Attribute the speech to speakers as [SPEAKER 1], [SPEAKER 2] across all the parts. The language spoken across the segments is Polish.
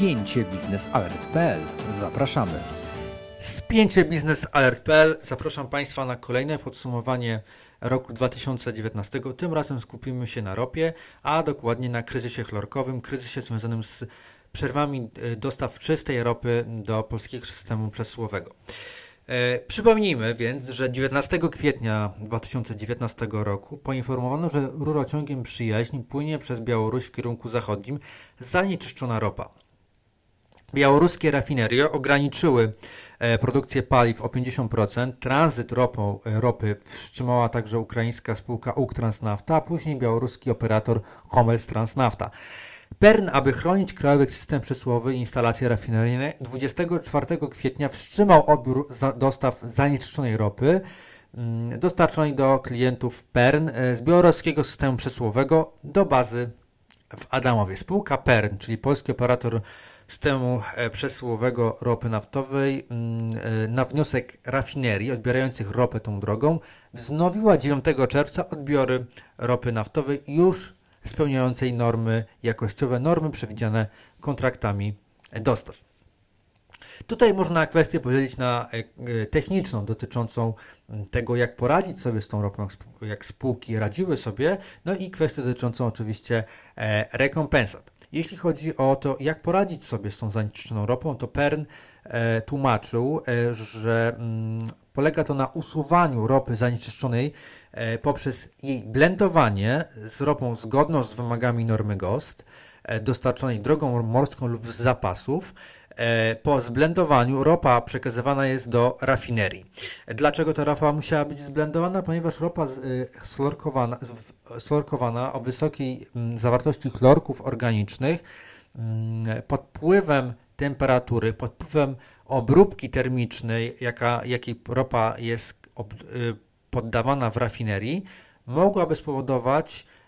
[SPEAKER 1] spięcie biznesalert.pl. Zapraszamy.
[SPEAKER 2] Spięcie biznesalert.pl. Zapraszam Państwa na kolejne podsumowanie roku 2019. Tym razem skupimy się na ropie, a dokładnie na kryzysie chlorkowym, kryzysie związanym z przerwami e, dostaw czystej ropy do polskiego systemu przesyłowego. E, przypomnijmy więc, że 19 kwietnia 2019 roku poinformowano, że rurociągiem przyjaźń płynie przez Białoruś w kierunku zachodnim zanieczyszczona ropa. Białoruskie rafinerie ograniczyły e, produkcję paliw o 50%. Tranzyt ropą, e, ropy wstrzymała także ukraińska spółka Uktransnafta, a później białoruski operator Homels Transnafta. PERN, aby chronić krajowy system przesyłowy i instalacje rafineryjne, 24 kwietnia wstrzymał odbiór za dostaw zanieczyszczonej ropy mm, dostarczonej do klientów PERN e, z białoruskiego systemu przesyłowego do bazy w Adamowie. Spółka PERN, czyli polski operator systemu e, przesyłowego ropy naftowej mm, e, na wniosek rafinerii odbierających ropę tą drogą wznowiła 9 czerwca odbiory ropy naftowej już spełniającej normy jakościowe, normy przewidziane kontraktami dostaw. Tutaj można kwestię podzielić na e, techniczną, dotyczącą tego, jak poradzić sobie z tą ropą, jak spółki radziły sobie, no i kwestię dotyczącą oczywiście rekompensat. Jeśli chodzi o to, jak poradzić sobie z tą zanieczyszczoną ropą, to Pern e, tłumaczył, e, że mm, polega to na usuwaniu ropy zanieczyszczonej e, poprzez jej blendowanie z ropą zgodną z wymogami normy GOST, e, dostarczonej drogą morską lub z zapasów, E, po zblendowaniu ropa przekazywana jest do rafinerii. Dlaczego ta ropa musiała być zblendowana? Ponieważ ropa slorkowana, slorkowana o wysokiej zawartości chlorków organicznych pod wpływem temperatury, pod wpływem obróbki termicznej, jaka, jakiej ropa jest y, poddawana w rafinerii, mogłaby spowodować e,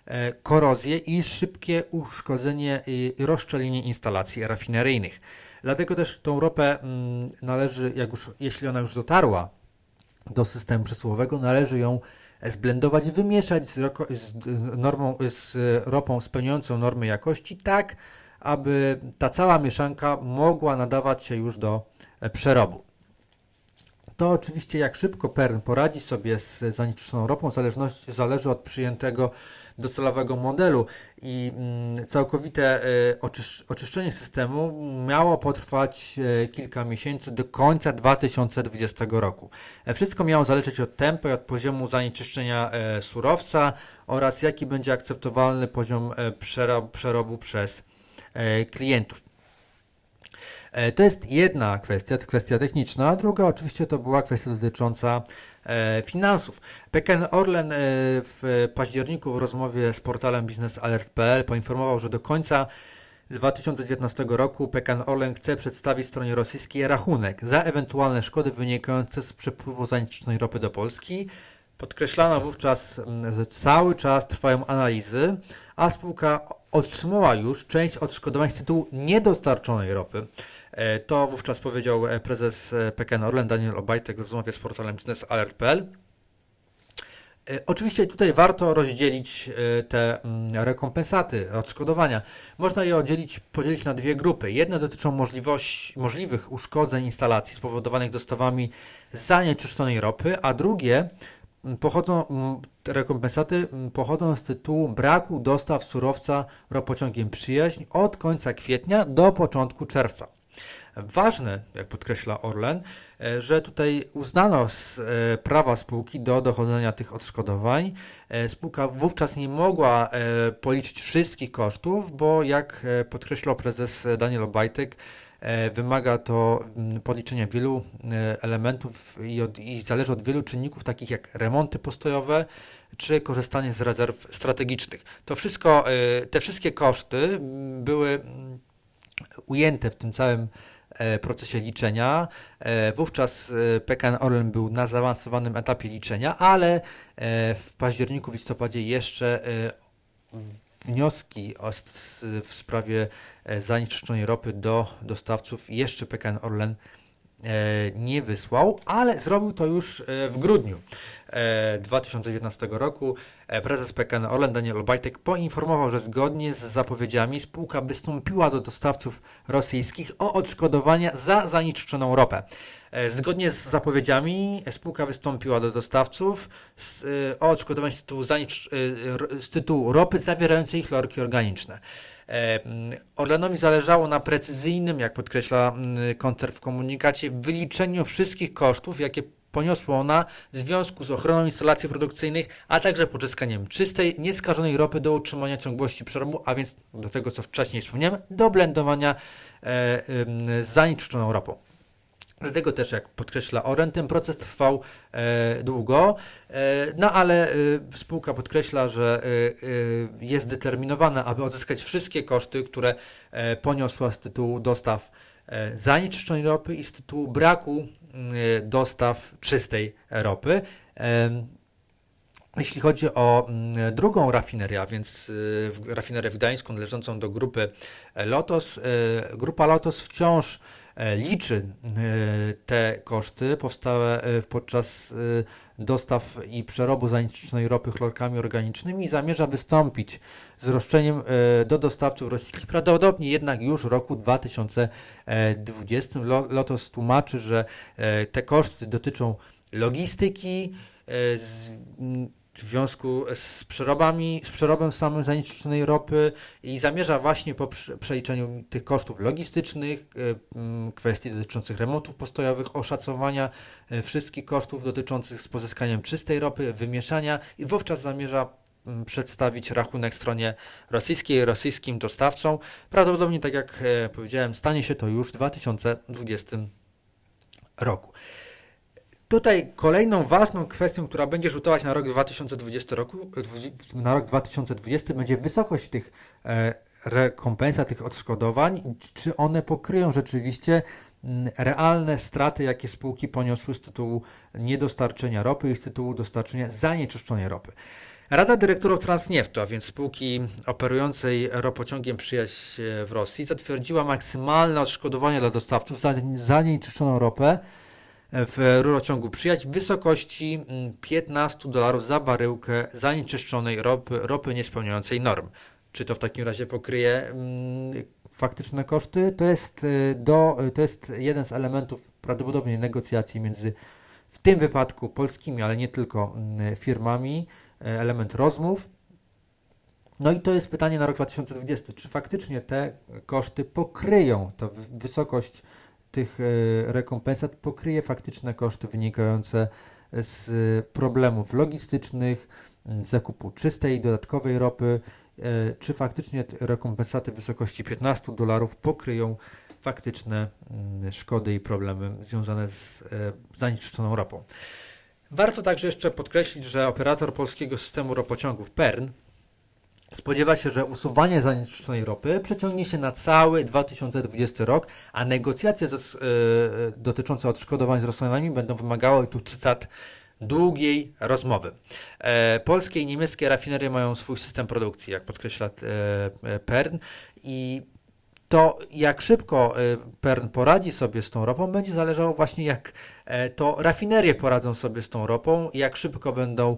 [SPEAKER 2] korozję i szybkie uszkodzenie i rozszczelnienie instalacji rafineryjnych. Dlatego też tą ropę mm, należy, jak już, jeśli ona już dotarła do systemu przesyłowego, należy ją zblendować, wymieszać z, roko, z, normą, z ropą spełniającą normy jakości, tak aby ta cała mieszanka mogła nadawać się już do e, przerobu. To oczywiście jak szybko PERN poradzi sobie z zanieczyszczoną ropą zależność, zależy od przyjętego docelowego modelu i mm, całkowite y, oczyszczenie systemu miało potrwać y, kilka miesięcy do końca 2020 roku. E, wszystko miało zależeć od tempa i od poziomu zanieczyszczenia e, surowca oraz jaki będzie akceptowalny poziom e, przerobu przez klientów. E, to jest jedna kwestia, kwestia techniczna, druga oczywiście to była kwestia dotycząca e, finansów. PKN Orlen e, w październiku w rozmowie z portalem biznesalert.pl poinformował, że do końca 2019 roku PKN Orlen chce przedstawić stronie rosyjskiej rachunek za ewentualne szkody wynikające z przepływu zanieczyszczonej ropy do Polski. Podkreślano wówczas, że cały czas trwają analizy, a spółka otrzymała już część odszkodowań z tytułu niedostarczonej ropy. E, to wówczas powiedział e, prezes e, PKN Orlen Daniel Obajtek w rozmowie z portalem biznesalert.pl. Oczywiście tutaj warto rozdzielić te mm, rekompensaty, odszkodowania. Można je oddzielić, podzielić na dwie grupy. Jedne dotyczą możliwości, możliwych uszkodzeń instalacji spowodowanych dostawami zanieczyszczonej ropy, a drugie mm, pochodzą, mm, te rekompensaty pochodzą z tytułu braku dostaw surowca ropociągiem przyjaźń od końca kwietnia do początku czerwca. Ważne, jak podkreśla Orlen, e, że tutaj uznano e, prawa spółki do dochodzenia tych odszkodowań. E, spółka wówczas nie mogła policzyć wszystkich kosztów, bo jak podkreślał prezes Daniel Obajtek, wymaga to mm, podliczenia wielu elementów i, od, i zależy od wielu czynników, takich jak remonty postojowe czy korzystanie z rezerw strategicznych. To wszystko, te wszystkie koszty mm, były mm, ujęte w tym całym e, procesie liczenia. E, wówczas e, PKN Orlen był na zaawansowanym etapie liczenia, ale w październiku, w listopadzie jeszcze wnioski w sprawie zanieczyszczonej ropy do dostawców jeszcze PKN Orlen nie wysłał, ale zrobił to już w grudniu 2019 roku. Prezes PKN Orlen Daniel Obajtek poinformował, że zgodnie z zapowiedziami spółka wystąpiła do dostawców rosyjskich o odszkodowania za zanieczyszczoną ropę. Zgodnie z zapowiedziami spółka wystąpiła do dostawców o odszkodowanie z tytułu, z tytułu ropy zawierającej chlorki organiczne. Orlenowi zależało na precyzyjnym, jak podkreśla koncern w komunikacie, wyliczeniu wszystkich kosztów, jakie poniosła ona w związku z ochroną instalacji produkcyjnych, a także pozyskaniem czystej, nieskażonej ropy do utrzymania ciągłości przerobu, a więc do tego, co wcześniej wspomniałem, do blendowania e, e, zanieczyszczoną ropą. Dlatego też, jak podkreśla Oren, ten proces trwał e, długo, e, no ale e, spółka podkreśla, że e, e, jest zdeterminowana, aby odzyskać wszystkie koszty, które e, poniosła z tytułu dostaw zanieczyszczonej ropy i z tytułu braku dostaw czystej ropy. Jeśli chodzi o drugą rafinerię, a więc rafinerię w Gdańsku należącą do grupy Lotos, grupa Lotos wciąż liczy e, te koszty powstałe e, podczas dostaw i przerobu zanieczyszczonej ropy chlorkami organicznymi i zamierza wystąpić z roszczeniem do dostawców rosyjskich, prawdopodobnie jednak już w roku 2020. Lotos tłumaczy, że te koszty dotyczą logistyki, w związku z przerobami, z przerobem samym zanieczyszczonej ropy i zamierza właśnie po przeliczeniu tych kosztów logistycznych, e, kwestii dotyczących remontów postojowych, oszacowania e, wszystkich kosztów dotyczących z pozyskaniem czystej ropy, wymieszania i wówczas zamierza przedstawić rachunek stronie rosyjskiej, rosyjskim dostawcom. Prawdopodobnie, tak jak e, powiedziałem, stanie się to już w 2020 roku. Tutaj kolejną ważną kwestią, która będzie rzutować na rok 2020 roku, na rok 2020 będzie wysokość tych e, rekompensat, tych odszkodowań, czy one pokryją rzeczywiście mm, realne straty, jakie spółki poniosły z tytułu niedostarczenia ropy i z tytułu dostarczenia zanieczyszczonej ropy. Rada Dyrektorów Transnieftu, a więc spółki operującej ropociągiem przyjaźń w Rosji, zatwierdziła maksymalne odszkodowanie dla dostawców za zanieczyszczoną ropę w rurociągu przyjać w wysokości 15 mm, dolarów za baryłkę zanieczyszczonej ropy, ropy niespełniającej norm. Czy to w takim razie pokryje mm, faktyczne koszty? To jest, y, do, to jest jeden z elementów prawdopodobnie negocjacji między w tym wypadku polskimi, ale nie tylko mm, firmami, y, element rozmów. No i to jest pytanie na rok 2020. Czy faktycznie te koszty pokryją tę wysokość tych e, rekompensat pokryje faktyczne koszty wynikające z problemów logistycznych, zakupu czystej, dodatkowej ropy, e, czy faktycznie rekompensaty w wysokości 15 dolarów pokryją faktyczne szkody i problemy związane z e, zanieczyszczoną ropą. Warto także jeszcze podkreślić, że operator polskiego systemu ropociągów PERN Spodziewa się, że usuwanie zanieczyszczonej ropy przeciągnie się na cały 2020 rok, a negocjacje z, yy, dotyczące odszkodowań z Rosjanami będą wymagały, tu cytat, długiej rozmowy. E, polskie i niemieckie rafinerie mają swój system produkcji, jak podkreśla e, PERN i to jak szybko PERN poradzi sobie z tą ropą, będzie zależało właśnie jak to rafinerie poradzą sobie z tą ropą, jak szybko będą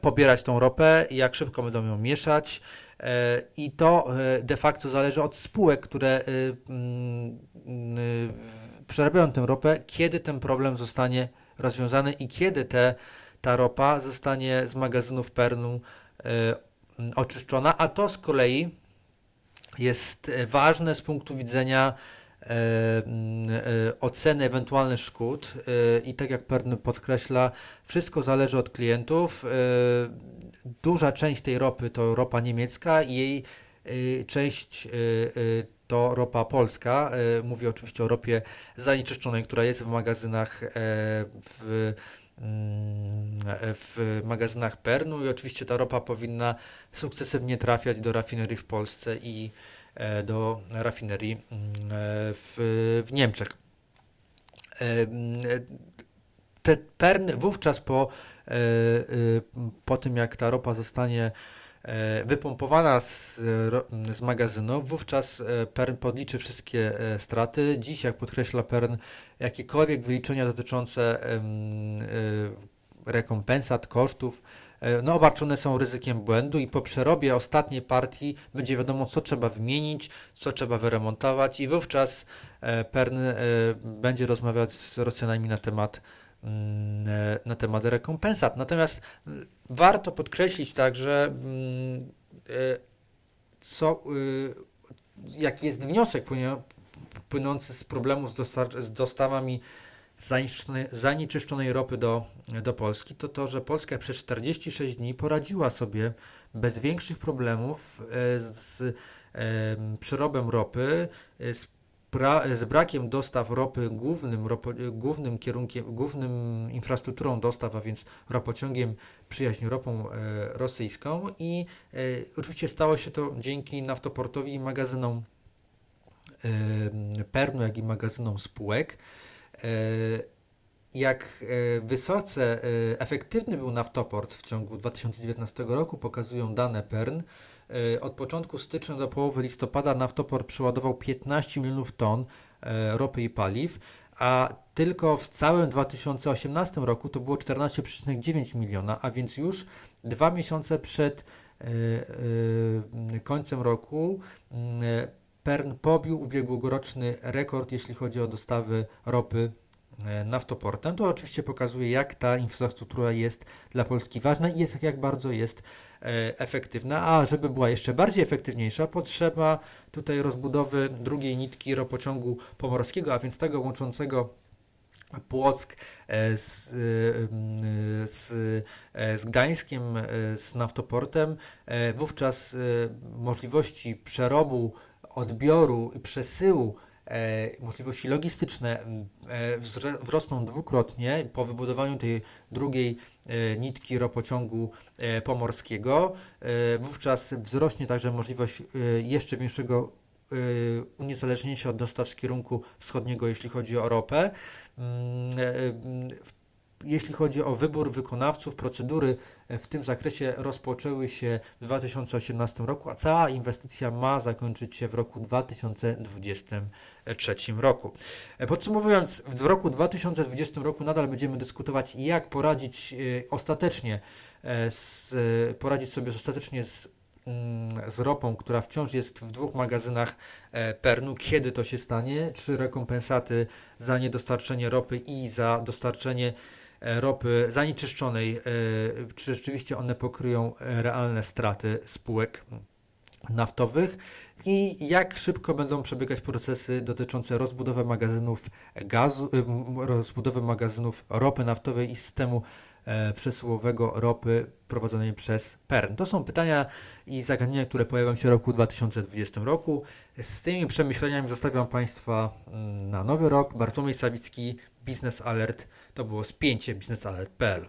[SPEAKER 2] pobierać tą ropę, jak szybko będą ją mieszać. E, I to e, de facto zależy od spółek, które e, mm, przerabiają tę ropę, kiedy ten problem zostanie rozwiązany i kiedy te, ta ropa zostanie z magazynów Pernu oczyszczona, a to z kolei jest ważne z punktu widzenia E, e, oceny ewentualnych szkód e, i tak jak Pern podkreśla, wszystko zależy od klientów. Duża część tej ropy to ropa niemiecka i jej część to ropa polska. Mówię oczywiście o ropie zanieczyszczonej, która jest w magazynach w w magazynach Pernu i oczywiście ta ropa powinna sukcesywnie trafiać do rafinerii w Polsce i E, do rafinerii mm, e, w, w Niemczech. E, te perny wówczas po, po tym, jak ta ropa zostanie wypompowana z, z magazynów, wówczas PERN podliczy wszystkie straty. Dziś, jak podkreśla PERN, jakiekolwiek wyliczenia dotyczące rekompensat, kosztów, E, no, obarczone są ryzykiem błędu i po przerobie ostatniej partii będzie wiadomo, co trzeba wymienić, co trzeba wyremontować i wówczas e, PERN e, będzie rozmawiać z Rosjanami na temat na temat rekompensat. Natomiast warto podkreślić także, mm, co, jaki jest wniosek płynący z problemu z, dostawami zanieczyszczonej ropy do, do Polski, to to, że Polska przez 46 dni poradziła sobie bez większych problemów e, z, z przerobem ropy, e, z, pra, z brakiem dostaw ropy głównym, ropo, głównym kierunkiem, głównym infrastrukturą dostaw, a więc ropociągiem przyjaźń ropą e, rosyjską i e, oczywiście stało się to dzięki naftoportowi i magazynom e, Pernu, jak i magazynom spółek. E, jak e, wysoce e, efektywny był naftoport w ciągu 2019 roku, pokazują dane PERN. Od początku stycznia do połowy listopada naftoport przeładował 15 milionów ton ropy i paliw, a tylko w całym 2018 roku to było 14,9 miliona, a więc już dwa miesiące przed końcem roku Pern pobił ubiegłoroczny rekord, jeśli chodzi o dostawy ropy e, naftoportem. To oczywiście pokazuje, jak ta infrastruktura jest dla Polski ważna i jest, jak bardzo jest e, efektywna. A żeby była jeszcze bardziej efektywniejsza, potrzeba tutaj rozbudowy drugiej nitki ropociągu pomorskiego, a więc tego łączącego Płock e, z, z, z Gdańskiem, z naftoportem. Wówczas możliwości przerobu odbioru i przesyłu e, możliwości logistyczne e, wzrosną dwukrotnie po wybudowaniu tej drugiej e, nitki ropociągu e, pomorskiego. E, wówczas wzrośnie także możliwość e, jeszcze większego uniezależnienia się od dostaw z kierunku wschodniego, jeśli chodzi o ropę. Jeśli chodzi o wybór wykonawców, procedury e, w tym zakresie rozpoczęły się w 2018 roku, a cała inwestycja ma zakończyć się w roku 2023 roku. E, podsumowując, w roku 2020 roku nadal będziemy dyskutować, jak poradzić e, ostatecznie, z, poradzić sobie ostatecznie z mm, z ropą, która wciąż jest w dwóch magazynach Pernu, kiedy to się stanie, czy rekompensaty za niedostarczenie ropy i za dostarczenie ropy zanieczyszczonej, e, czy rzeczywiście one pokryją realne straty spółek naftowych? I jak szybko będą przebiegać procesy dotyczące rozbudowy magazynów gazu, e, rozbudowy magazynów ropy naftowej i systemu przesyłowego ropy prowadzonej przez PERN. To są pytania i zagadnienia, które pojawią się w roku 2020 roku. Z tymi przemyśleniami zostawiam Państwa mm, na nowy rok. Bartłomiej Sawicki, Business Alert. To było spięcie biznesalert.pl.